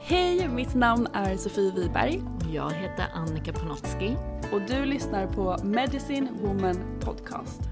Hej, mitt namn är Sofie Wiberg Jag heter Annika Panotski. och du lyssnar på Medicine Woman Podcast.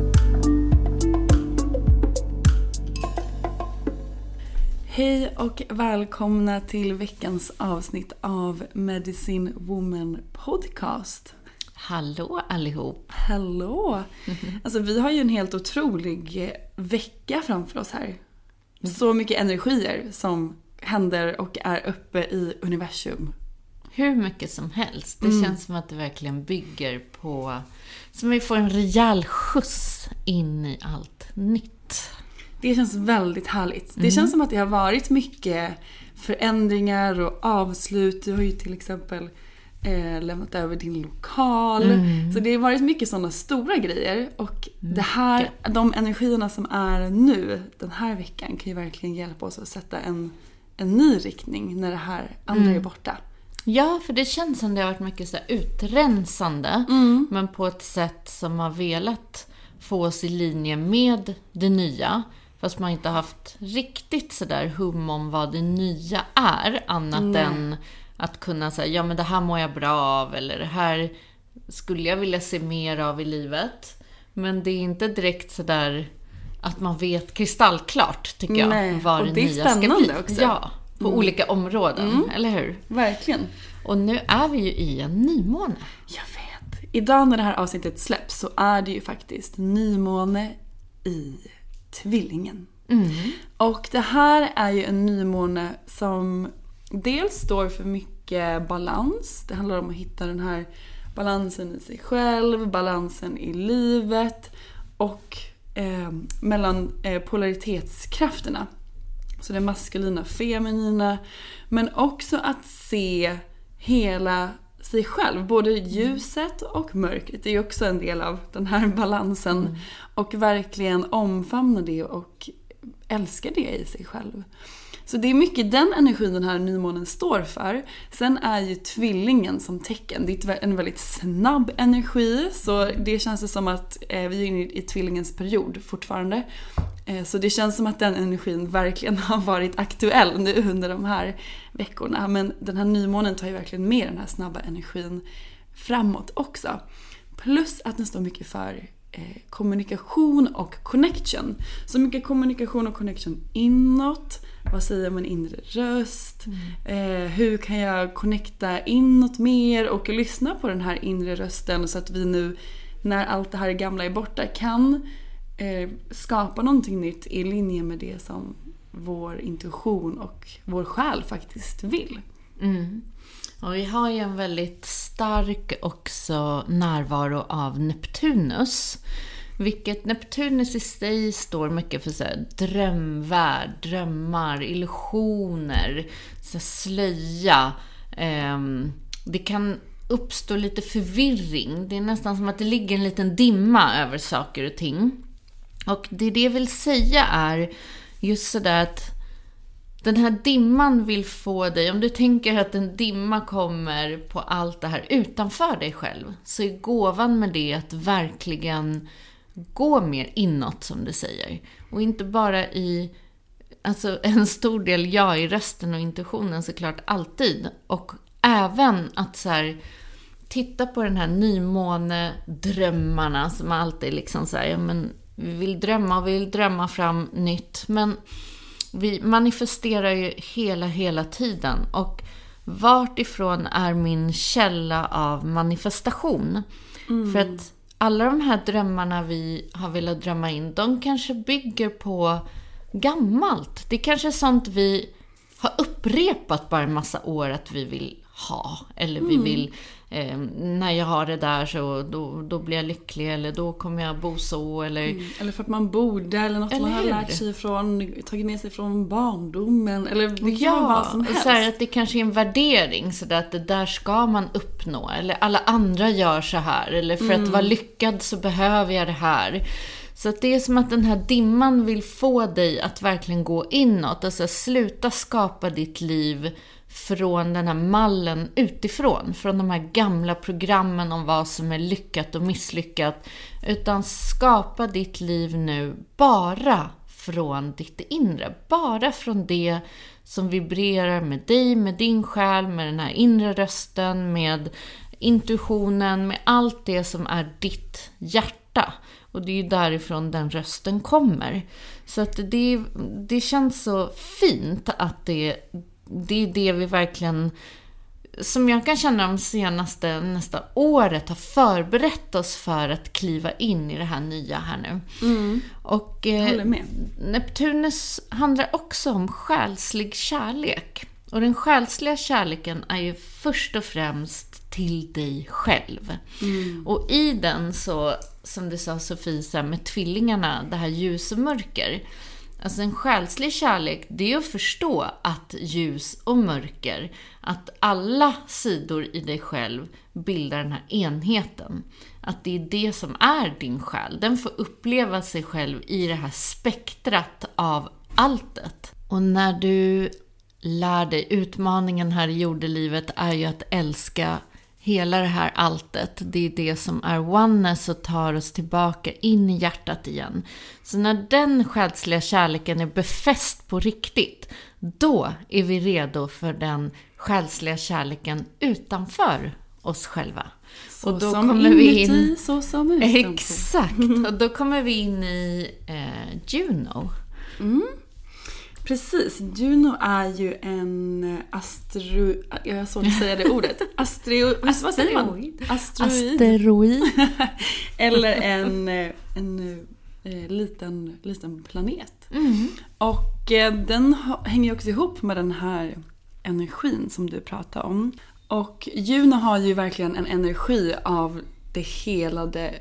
Hej och välkomna till veckans avsnitt av Medicine Woman Podcast. Hallå allihop! Hallå! Alltså vi har ju en helt otrolig vecka framför oss här. Så mycket energier som händer och är uppe i universum. Hur mycket som helst. Det känns som att det verkligen bygger på... Som vi får en rejäl skjuts in i allt nytt. Det känns väldigt härligt. Det känns som att det har varit mycket förändringar och avslut. Du har ju till exempel eh, lämnat över din lokal. Så det har varit mycket sådana stora grejer. Och det här, de energierna som är nu, den här veckan, kan ju verkligen hjälpa oss att sätta en, en ny riktning när det här andra är borta. Ja, för det känns som det har varit mycket så utrensande, men på ett sätt som har velat få oss i linje med det nya. Fast man inte haft riktigt sådär hum om vad det nya är, annat än att kunna säga, ja men det här mår jag bra av, eller det här skulle jag vilja se mer av i livet. Men det är inte direkt sådär att man vet kristallklart, tycker jag, Nej, vad och det, det är nya ska spännande bli. också. Ja, på olika områden, eller hur? Verkligen. Och nu är vi ju i en nymåne. Jag vet. Idag när det här avsnittet släpps så är det ju faktiskt nymåne i Tvillingen. Och det här är ju en nymåne som dels står för mycket balans. Det handlar om att hitta den här balansen i sig själv, balansen i livet och eh, mellan eh, polaritetskrafterna. Så det maskulina, feminina. Men också att se hela sig själv. Både ljuset och mörkret. Är ju också en del av den här balansen. Och verkligen omfamna det och älska det i sig själv. Så det är mycket den energin den här nymånen står för. Sen är ju tvillingen som tecken, det är en väldigt snabb energi. Så det känns som att eh, vi är inne i tvillingens period fortfarande. Eh, så det känns som att den energin verkligen har varit aktuell nu under de här veckorna. Men den här nymånen tar ju verkligen med den här snabba energin framåt också. Plus att den står mycket för eh, kommunikation och connection. Så mycket kommunikation och connection inåt. Vad säger min inre röst? Eh, hur kan jag connecta inåt mer och lyssna på den här inre rösten så att vi nu när allt det här gamla är borta kan eh, skapa någonting nytt i linje med det som vår intuition och vår själ faktiskt vill. Mm. Och vi har ju en väldigt stark också närvaro av Neptunus. Vilket Neptunus i sig står mycket för så här, drömvärld, drömmar, illusioner, så här, slöja. Eh, det kan uppstå lite förvirring. Det är nästan som att det ligger en liten dimma över saker och ting. Och det det vill säga är just sådär att den här dimman vill få dig, om du tänker att en dimma kommer på allt det här utanför dig själv, så är gåvan med det att verkligen gå mer inåt som du säger. Och inte bara i, alltså en stor del ja i rösten och intuitionen såklart alltid. Och även att så här, titta på den här nymånedrömmarna som alltid liksom så här, ja men vi vill drömma och vi vill drömma fram nytt. Men vi manifesterar ju hela, hela tiden. Och vart ifrån är min källa av manifestation? Mm. För att alla de här drömmarna vi har velat drömma in, de kanske bygger på gammalt. Det är kanske är sånt vi har upprepat bara en massa år att vi vill ha. Eller vi mm. vill eh, när jag har det där så då, då blir jag lycklig eller då kommer jag bo så eller... Mm. Eller för att man borde eller något eller man har lärt sig från, tagit med sig från barndomen eller det kan ja, vara som helst. Så här, att det kanske är en värdering så att det där ska man uppnå eller alla andra gör så här eller för mm. att vara lyckad så behöver jag det här. Så att det är som att den här dimman vill få dig att verkligen gå inåt. Alltså sluta skapa ditt liv från den här mallen utifrån. Från de här gamla programmen om vad som är lyckat och misslyckat. Utan skapa ditt liv nu bara från ditt inre. Bara från det som vibrerar med dig, med din själ, med den här inre rösten, med intuitionen, med allt det som är ditt hjärta. Och det är ju därifrån den rösten kommer. Så att det, det känns så fint att det det är det vi verkligen, som jag kan känna de senaste, nästa året, har förberett oss för att kliva in i det här nya här nu. Mm. Och eh, Neptunus handlar också om själslig kärlek. Och den själsliga kärleken är ju först och främst till dig själv. Mm. Och i den så, som du sa Sofie, med tvillingarna, det här ljus och mörker, Alltså en själslig kärlek, det är att förstå att ljus och mörker, att alla sidor i dig själv bildar den här enheten. Att det är det som är din själ. Den får uppleva sig själv i det här spektrat av alltet. Och när du lär dig, utmaningen här i jordelivet är ju att älska hela det här alltet, det är det som är oneness och tar oss tillbaka in i hjärtat igen. Så när den själsliga kärleken är befäst på riktigt, då är vi redo för den själsliga kärleken utanför oss själva. Så och då som kommer inuti, vi in... så som utanför. Exakt! Och då kommer vi in i eh, Juno. Mm. Precis. Juno är ju en astro... Jag har svårt att säga det ordet. Astro... Vad säger man? Asteroid. Asteroid. Eller en, en, en liten, liten planet. Mm. Och eh, den hänger också ihop med den här energin som du pratar om. Och Juno har ju verkligen en energi av det helade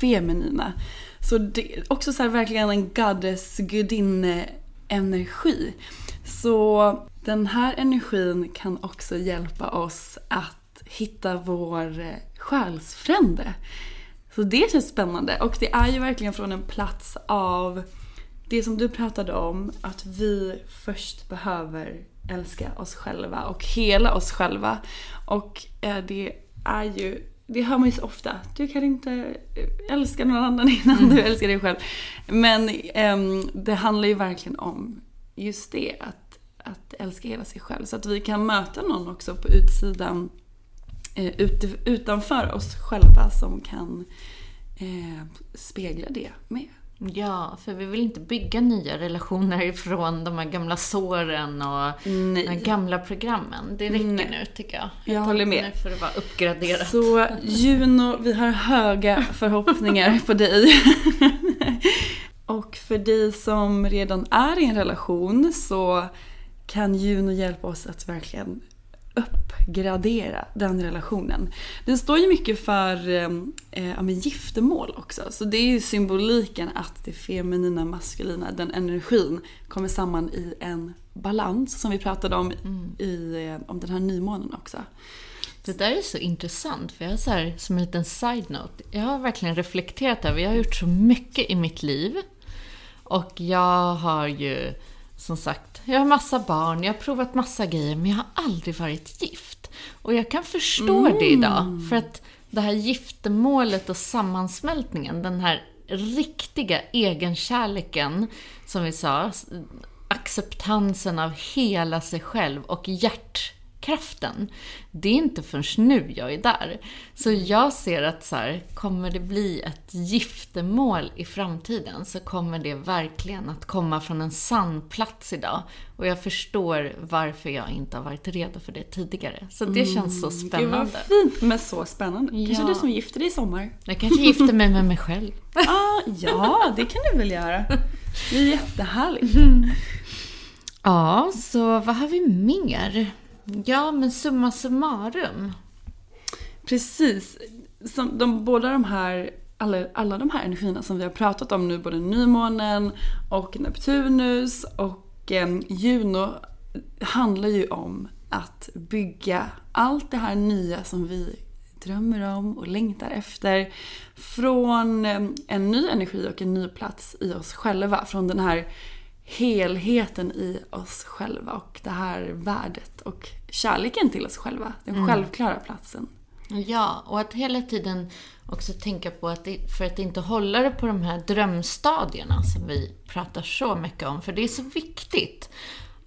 feminina. Så det är också så här verkligen en goddess, gudinne energi. Så den här energin kan också hjälpa oss att hitta vår eh, själsfrände. Så det känns spännande och det är ju verkligen från en plats av det som du pratade om, att vi först behöver älska oss själva och hela oss själva. Och eh, det är ju det hör man ju så ofta. Du kan inte älska någon annan innan mm. du älskar dig själv. Men um, det handlar ju verkligen om just det, att, att älska hela sig själv. Så att vi kan möta någon också på utsidan, uh, ut, utanför oss själva som kan eh, spegla det med. Ja, för vi vill inte bygga nya relationer ifrån de här gamla såren och Nej. de här gamla programmen. Det räcker Nej. nu tycker jag. Jag håller med. Nu får det vara uppgraderat. Så Juno, vi har höga förhoppningar på dig. Och för dig som redan är i en relation så kan Juno hjälpa oss att verkligen uppgradera den relationen. Den står ju mycket för eh, eh, ja, giftermål också. Så det är ju symboliken att det feminina maskulina, den energin, kommer samman i en balans som vi pratade om i, eh, om den här nymånen också. Det där är så intressant, för jag har så här, som en liten side-note, jag har verkligen reflekterat över, jag har gjort så mycket i mitt liv. Och jag har ju, som sagt, jag har massa barn, jag har provat massa grejer, men jag har aldrig varit gift. Och jag kan förstå det idag, för att det här giftermålet och sammansmältningen, den här riktiga egenkärleken, som vi sa, acceptansen av hela sig själv och hjärtkraften. Det är inte förrän nu jag är där. Så jag ser att så här, kommer det bli ett giftermål i framtiden så kommer det verkligen att komma från en sann plats idag. Och jag förstår varför jag inte har varit redo för det tidigare. Så det känns så Gud vad spännande. fint men så spännande. Kanske Ja. du som gifter dig i sommar? Jag kanske gifter mig med mig själv. Ah, ja, det kan du väl göra. Det är jättehärligt. Ja, så vad har vi mer? Ja, men summa summarum. Precis. Som de, båda de här, alla, alla de här energierna som vi har pratat om nu, både nymånen och Neptunus och eh, Juno, handlar ju om att bygga allt det här nya som vi drömmer om och längtar efter från eh, en ny energi och en ny plats i oss själva. Från den här helheten i oss själva och det här värdet och kärleken till oss själva. Den självklara platsen. Ja, och att hela tiden också tänka på att det, för att inte hålla det på de här drömstadierna som vi pratar så mycket om, för det är så viktigt.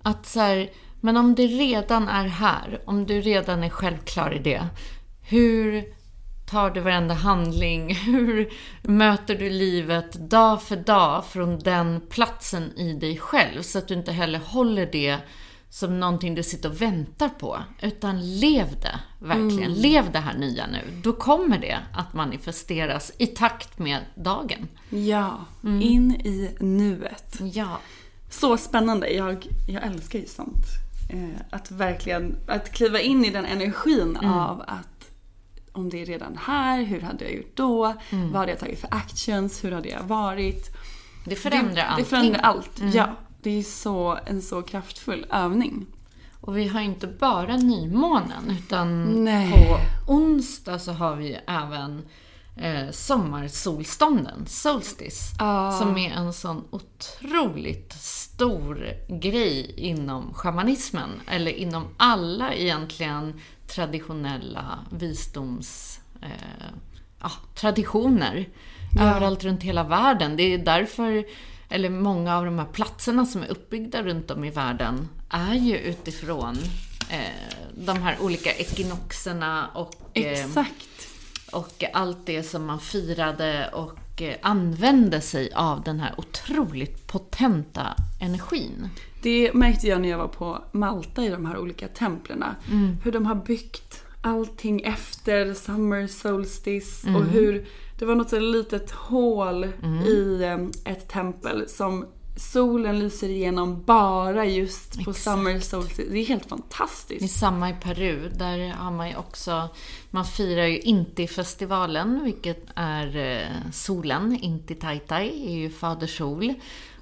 Att så här, men om det redan är här, om du redan är självklar i det, hur tar du varenda handling? Hur möter du livet dag för dag från den platsen i dig själv? Så att du inte heller håller det som någonting du sitter och väntar på. Utan lev det, verkligen. Lev det här nya nu. Då kommer det att manifesteras i takt med dagen. Ja, in i nuet. Ja. Så spännande. Jag, jag älskar ju sånt. Eh, att verkligen att kliva in i den energin av att om det är redan här, hur hade jag gjort då? Vad hade jag tagit för actions? Hur hade jag varit? Det förändrar det, allting. Det förändrar allt, ja. Det är så, en så kraftfull övning. Och vi har inte bara nymånen, utan Nej. på onsdag så har vi även eh, sommarsolstånden, Solstice, Ja. som är en sån otroligt stor grej inom shamanismen, eller inom alla egentligen traditionella visdoms... Eh, ja, traditioner överallt runt hela världen. Det är därför, eller många av de här platserna som är uppbyggda runt om i världen är ju utifrån eh, de här olika ekinoxerna och, eh, Exakt. och allt det som man firade och eh, använde sig av den här otroligt potenta energin. Det märkte jag när jag var på Malta i de här olika templerna. Hur de har byggt allting efter Summer Solstice och hur det var något så litet hål i em, ett tempel som solen lyser igenom bara just på Summer Solstice. Det är helt Det är fantastiskt. samma i Peru. Där har man ju också, man firar ju Inti-festivalen, vilket är eh, solen. Inti Taitai är ju fader sol.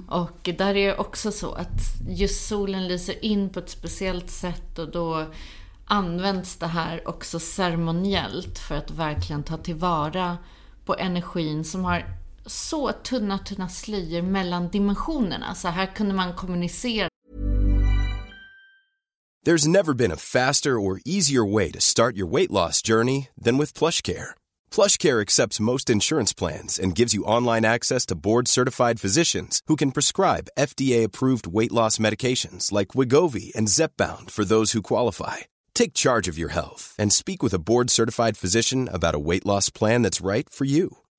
Och där är det också så att just solen lyser in på ett speciellt sätt och då används det här också ceremoniellt för att verkligen ta tillvara på energin som har så tunna, tunna slöjor mellan dimensionerna. Så här kunde man kommunicera There's never been a faster or easier way to start your weight loss journey than with PlushCare. PlushCare accepts most insurance plans and gives you online access to board-certified physicians who can prescribe FDA-approved weight loss medications like Wigovi and Zepbound for those who qualify. Take charge of your health and speak with a board-certified physician about a weight loss plan that's right for you.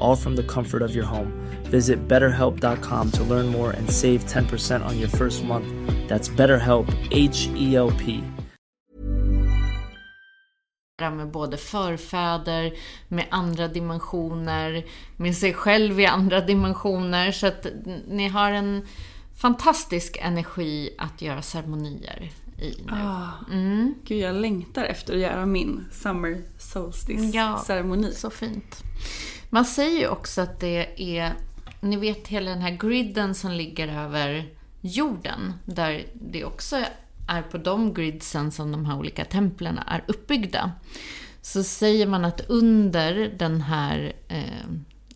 all from the comfort of your home. Visit betterhelp.com to learn more and save 10% on your first month. That's BetterHelp, H E L P. med både förfäder, med andra dimensioner, med sig själv i andra dimensioner. Så att ni har en fantastisk energi att göra ceremonier i nu. Ah, Gud, jag längtar efter att göra min Summer Solstice-ceremoni. Ja, så fint. Man säger ju också att det är, ni vet hela den här griden som ligger över jorden, där det också är på de gridsen som de här olika templen är uppbyggda. Så säger man att under den här eh,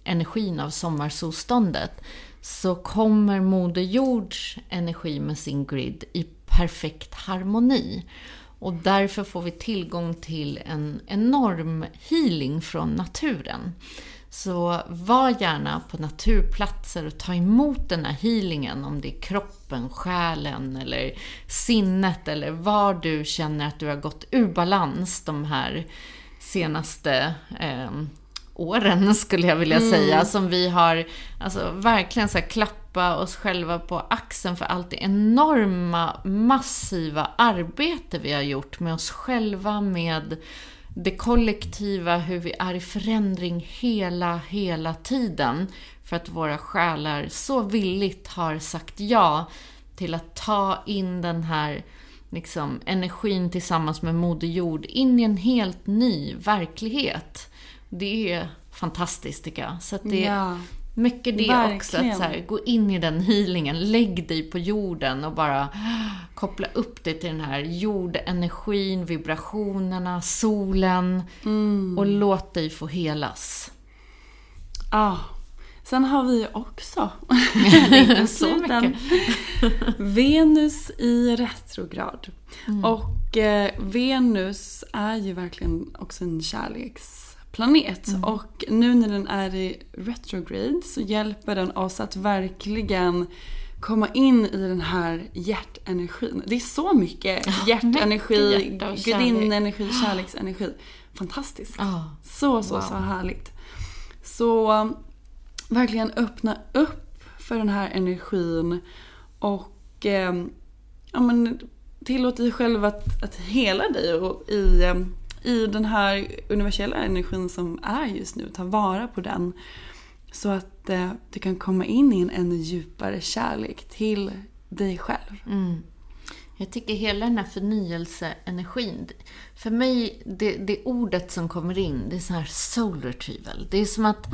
energin av sommarsolståndet så kommer Moder Jords energi med sin grid i perfekt harmoni. Och därför får vi tillgång till en enorm healing från naturen. Så var gärna på naturplatser och ta emot den här healingen om det är kroppen, själen eller sinnet eller var du känner att du har gått ur balans de här senaste eh, åren skulle jag vilja säga. Som vi har alltså, verkligen så här, klappa oss själva på axeln för allt det enorma, massiva arbete vi har gjort med oss själva, med det kollektiva, hur vi är i förändring hela, hela tiden. För att våra själar så villigt har sagt ja till att ta in den här liksom, energin tillsammans med Moder Jord in i en helt ny verklighet. Det är fantastiskt tycker jag. Så att det Ja mycket det Verkligen. också, att så här, gå in i den healingen, lägg dig på jorden och bara koppla upp dig till den här jordenergin, vibrationerna, solen Mm. och låt dig få helas. Ja. Sen har vi också så sluten Venus i retrograd. Mm. Och eh, Venus är ju verkligen också en kärleksplanet. Mm. Och nu när den är i retrograde så hjälper den oss att verkligen komma in i den här hjärtenergin. Det är så mycket hjärtenergi, kärlek. gudinnenergi, kärleksenergi. Fantastiskt. Ja. Så, så, så härligt. Så um, verkligen öppna upp för den här energin och um, ja, men, tillåt dig själv att, att hela dig och i, um, i den här universella energin som är just nu. Ta vara på den. Så att eh, du kan komma in i en ännu djupare kärlek till dig själv. Jag tycker hela den här förnyelseenergin, för mig, det, det ordet som kommer in, det är så här soul retrieval. Det är som att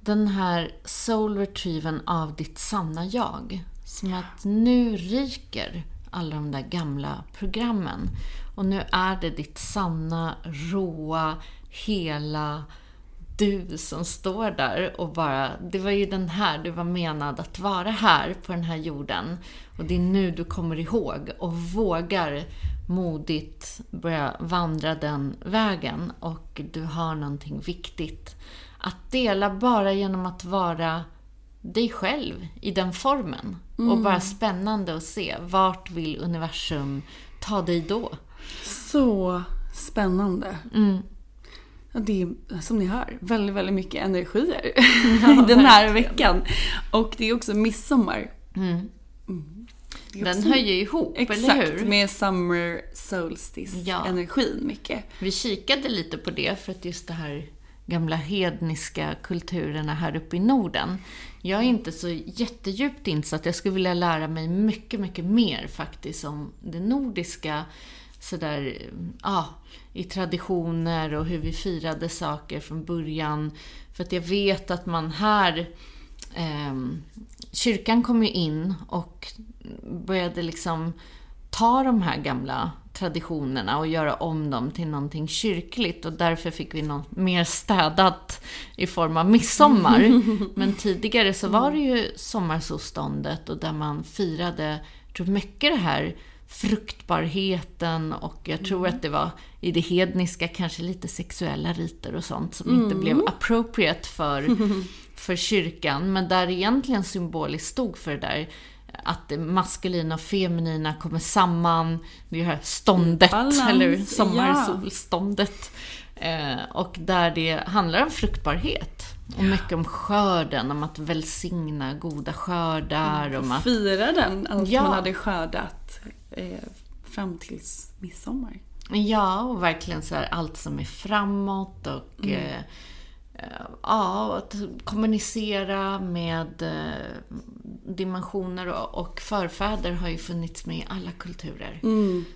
den här soul retrieven av ditt sanna jag, som att nu ryker alla de där gamla programmen. Och nu är det ditt sanna, råa, hela du som står där och bara, det var ju den här du var menad att vara här på den här jorden. Och det är nu du kommer ihåg och vågar modigt börja vandra den vägen och du har någonting viktigt att dela bara genom att vara dig själv i den formen. Och bara spännande att se, vart vill universum ta dig då? Så spännande. Ja, det är som ni hör väldigt, väldigt mycket energier den här veckan. Och det är också midsommar. Mm. Är Den också- ju ihop, eller Exakt, hur? med summer solstice-energin mycket. Vi kikade lite på det för att just det här gamla hedniska kulturerna här uppe i Norden. Jag är inte så jättedjupt insatt. Jag skulle vilja lära mig mycket, mycket mer faktiskt om det nordiska sådär, ja, i traditioner och hur vi firade saker från början. För att jag vet att man här ehm, kyrkan kom ju in och började liksom ta de här gamla traditionerna och göra om dem till någonting kyrkligt och därför fick vi något mer städat i form av midsommar. Men tidigare så var det ju sommarsolståndet och där man firade, jag tror mycket det här fruktbarheten och jag tror att det var i det hedniska kanske lite sexuella riter och sånt som inte blev appropriate för, för kyrkan, men där egentligen symboliskt stod för det där att det maskulina och feminina kommer samman, det här ståndet, Balans, eller sommarsolståndet. Eh, och där det handlar om fruktbarhet. Och mycket om skörden, om att välsigna goda skördar, om att Fira den, allt Ja. man hade skördat eh, fram tills midsommar. Ja, och verkligen så här allt som är framåt och eh, eh, ja, att kommunicera med eh, dimensioner och, och förfäder har ju funnits med i alla kulturer.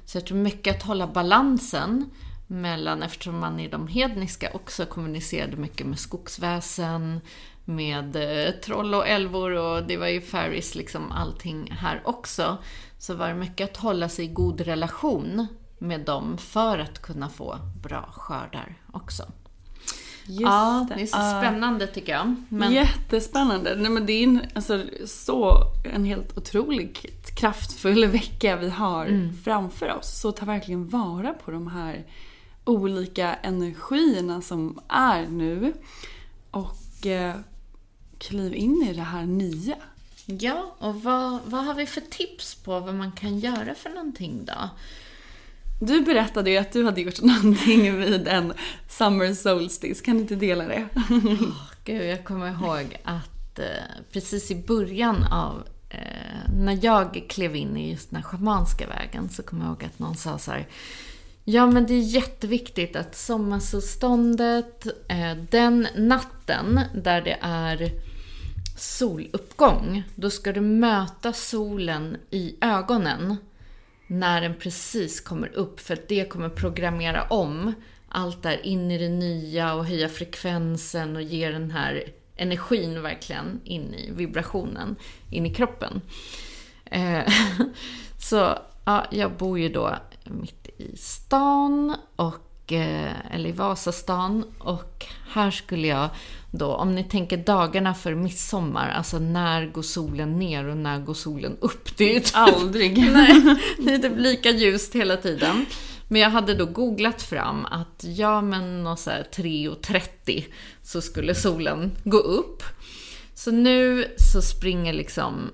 Så jag tror mycket att hålla balansen mellan, eftersom man i de hedniska också kommunicerade mycket med skogsväsen, med eh, troll och älvor och det var ju fairies, liksom allting här också. Så var det mycket att hålla sig i god relation med dem för att kunna få bra skördar också. Just ja, det är så Ja. spännande tycker jag. Men, Jättespännande. Nej, men det är en, alltså, så en helt otroligt kraftfull vecka vi har Mm. framför oss. Så ta verkligen vara på de här olika energierna som är nu. Och eh, kliv in i det här nya. Ja, och vad, vad har vi för tips på vad man kan göra för någonting då? Du berättade ju att du hade gjort någonting vid en Summer Solstice. Kan du inte dela det? Gud, jag kommer ihåg att eh, precis i början av eh, när jag klev in i just den här schamanska vägen så kommer jag ihåg att någon sa så här Ja, men det är jätteviktigt att sommarsolståndet, eh, den natten där det är soluppgång, då ska du möta solen i ögonen när den precis kommer upp, för att det kommer programmera om allt där in i det nya och höja frekvensen och ge den här energin verkligen in i vibrationen, in i kroppen. Eh, så ja, jag bor ju då mitt i stan, och, eh, eller i Vasastan, och här skulle jag då, om ni tänker dagarna för midsommar, alltså när går solen ner och när går solen upp? Det är ju typ Aldrig. Nej, det är typ lika ljust hela tiden. Men jag hade då googlat fram att ja men och så här 3.30 så skulle solen gå upp. Så nu så springer liksom,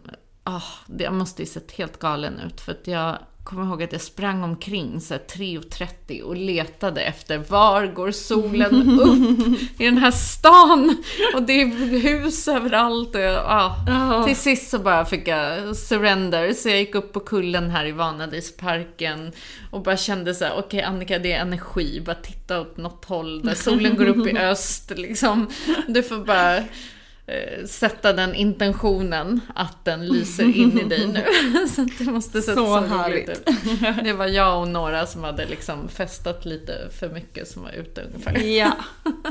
det jag måste ju sett helt galen ut för att jag kommer ihåg att jag sprang omkring så här 3.30 och letade efter var går solen upp i den här stan? Och det är hus överallt och jag, ah. Till sist så bara fick jag surrender, så jag gick upp på kullen här i Vanadisparken och bara kände så här: okej Annika det är energi, bara titta åt något håll där solen går upp i öst liksom. Du får bara sätta den intentionen att den lyser in i dig nu. så att det måste se Så så härligt. ut. Det var jag och några som hade liksom festat lite för mycket som var ute ungefär. Ja,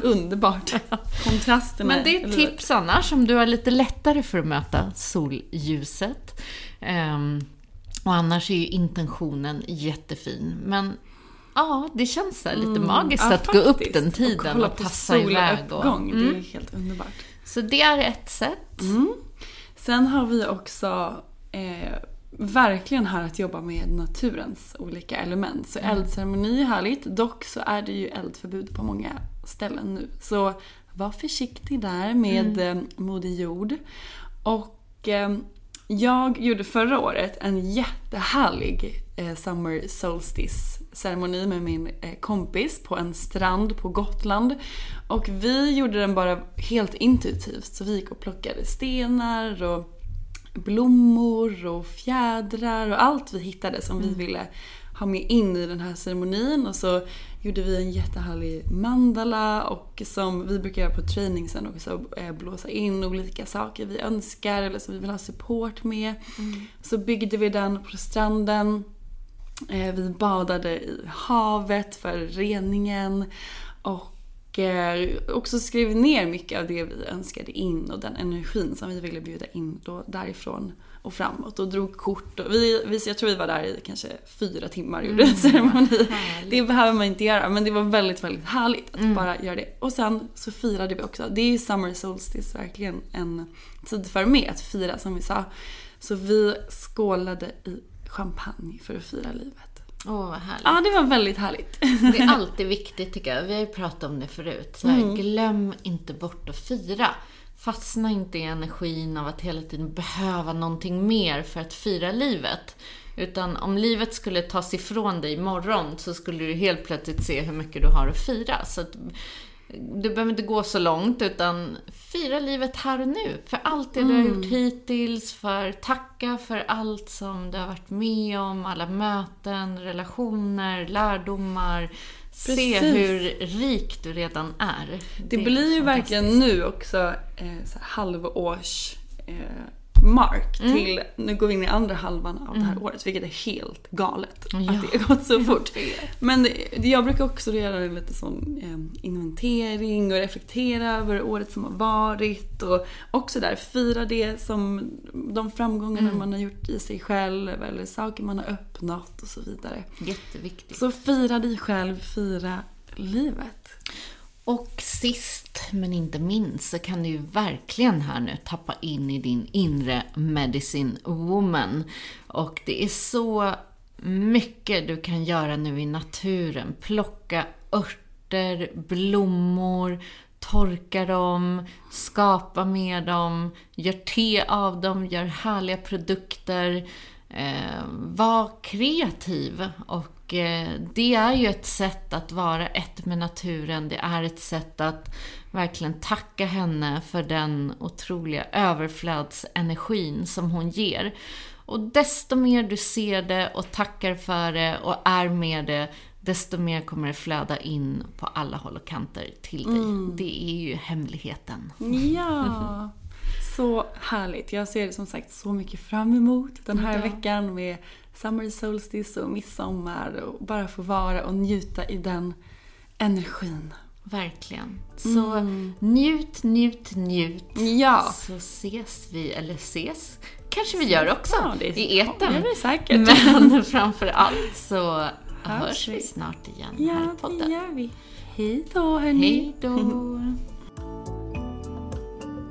underbart. Kontrasterna. Men det är tips annars om du har lite lättare för att möta solljuset. Ehm, och annars är ju intentionen jättefin. Men ja, det känns så lite magiskt Mm. Ja, att gå upp faktiskt. den tiden kolla och, på tassa iväg. Och, soluppgång. mm. Det är helt underbart. Så det är ett sätt. Sen har vi också eh, verkligen här att jobba med naturens olika element. Så eldceremoni är härligt. Dock så är det ju eldförbud på många ställen nu. Så var försiktig där med mm. Moder Jord. Och eh, jag gjorde förra året en jättehärlig eh, Summer Solstice ceremoni med min eh, kompis på en strand på Gotland. Och vi gjorde den bara helt intuitivt. Så vi gick och plockade stenar och blommor och fjädrar och allt vi hittade som vi ville ha med in i den här ceremonin. Och så gjorde vi en jättehärlig mandala och som vi brukar göra på träning sen också eh, blåsa in olika saker vi önskar eller som vi vill ha support med. Så byggde vi den på stranden. Eh, Vi badade i havet för reningen och eh, också skrev ner mycket av det vi önskade in och den energin som vi ville bjuda in då därifrån och framåt och drog kort. Och vi, vi, jag tror vi var där i kanske fyra timmar och gjorde mm, ceremoni. Det behöver man inte göra men det var väldigt, väldigt härligt att mm. bara göra det. Och sen så firade vi också. Det är ju Summer Solstice verkligen en tid för mig att fira som vi sa. Så vi skålade i champagne för att fira livet. Åh, oh, vad härligt. Ja, det var väldigt härligt. Det är alltid viktigt tycker jag. Vi har ju pratat om det förut. Så här, mm. Glöm inte bort att fira. Fastna inte i energin av att hela tiden behöva någonting mer för att fira livet. Utan om livet skulle tas ifrån dig imorgon så skulle du helt plötsligt se hur mycket du har att fira. Så att du behöver inte gå så långt, utan fira livet här och nu. För allt det mm. du har gjort mm. hittills, för tacka för allt som du har varit med om, alla möten, relationer, lärdomar. Precis. Se hur rik du redan är. Det, det blir ju verkligen nu också eh, halvårs eh, mark mm. till, nu går vi in i andra halvan av det här mm. året, vilket är helt galet ja. att det har gått så fort. Men det, jag brukar också göra lite sån eh, inventering och reflektera över året som har varit och också där fira det som de framgångarna mm. man har gjort i sig själv eller saker man har öppnat och så vidare. Jätteviktigt. Så fira dig själv, fira livet. Och sist men inte minst så kan du ju verkligen här nu tappa in i din inre medicine woman. Och det är så mycket du kan göra nu i naturen. Plocka örter, blommor, torka dem, skapa med dem, gör te av dem, gör härliga produkter. Eh, var kreativ och eh, det är ju ett sätt att vara ett med naturen. Det är ett sätt att verkligen tacka henne för den otroliga överflödsenergin som hon ger. Och desto mer du ser det och tackar för det och är med det, desto mer kommer det flöda in på alla håll och kanter till dig. Mm. Det är ju hemligheten. Ja! Så härligt. Jag ser som sagt så mycket fram emot den här ja. veckan med Summer Solstice och midsommar och bara få vara och njuta i den energin. Verkligen. Så mm. njut, njut, njut. Ja. Så ses vi, eller ses kanske vi gör också ja, det är, i etern. Ja, det vi säkert. Men framför allt så hörs, hörs vi snart igen ja, här i podden. Ja, det gör vi. Hej då hörni. Hej då.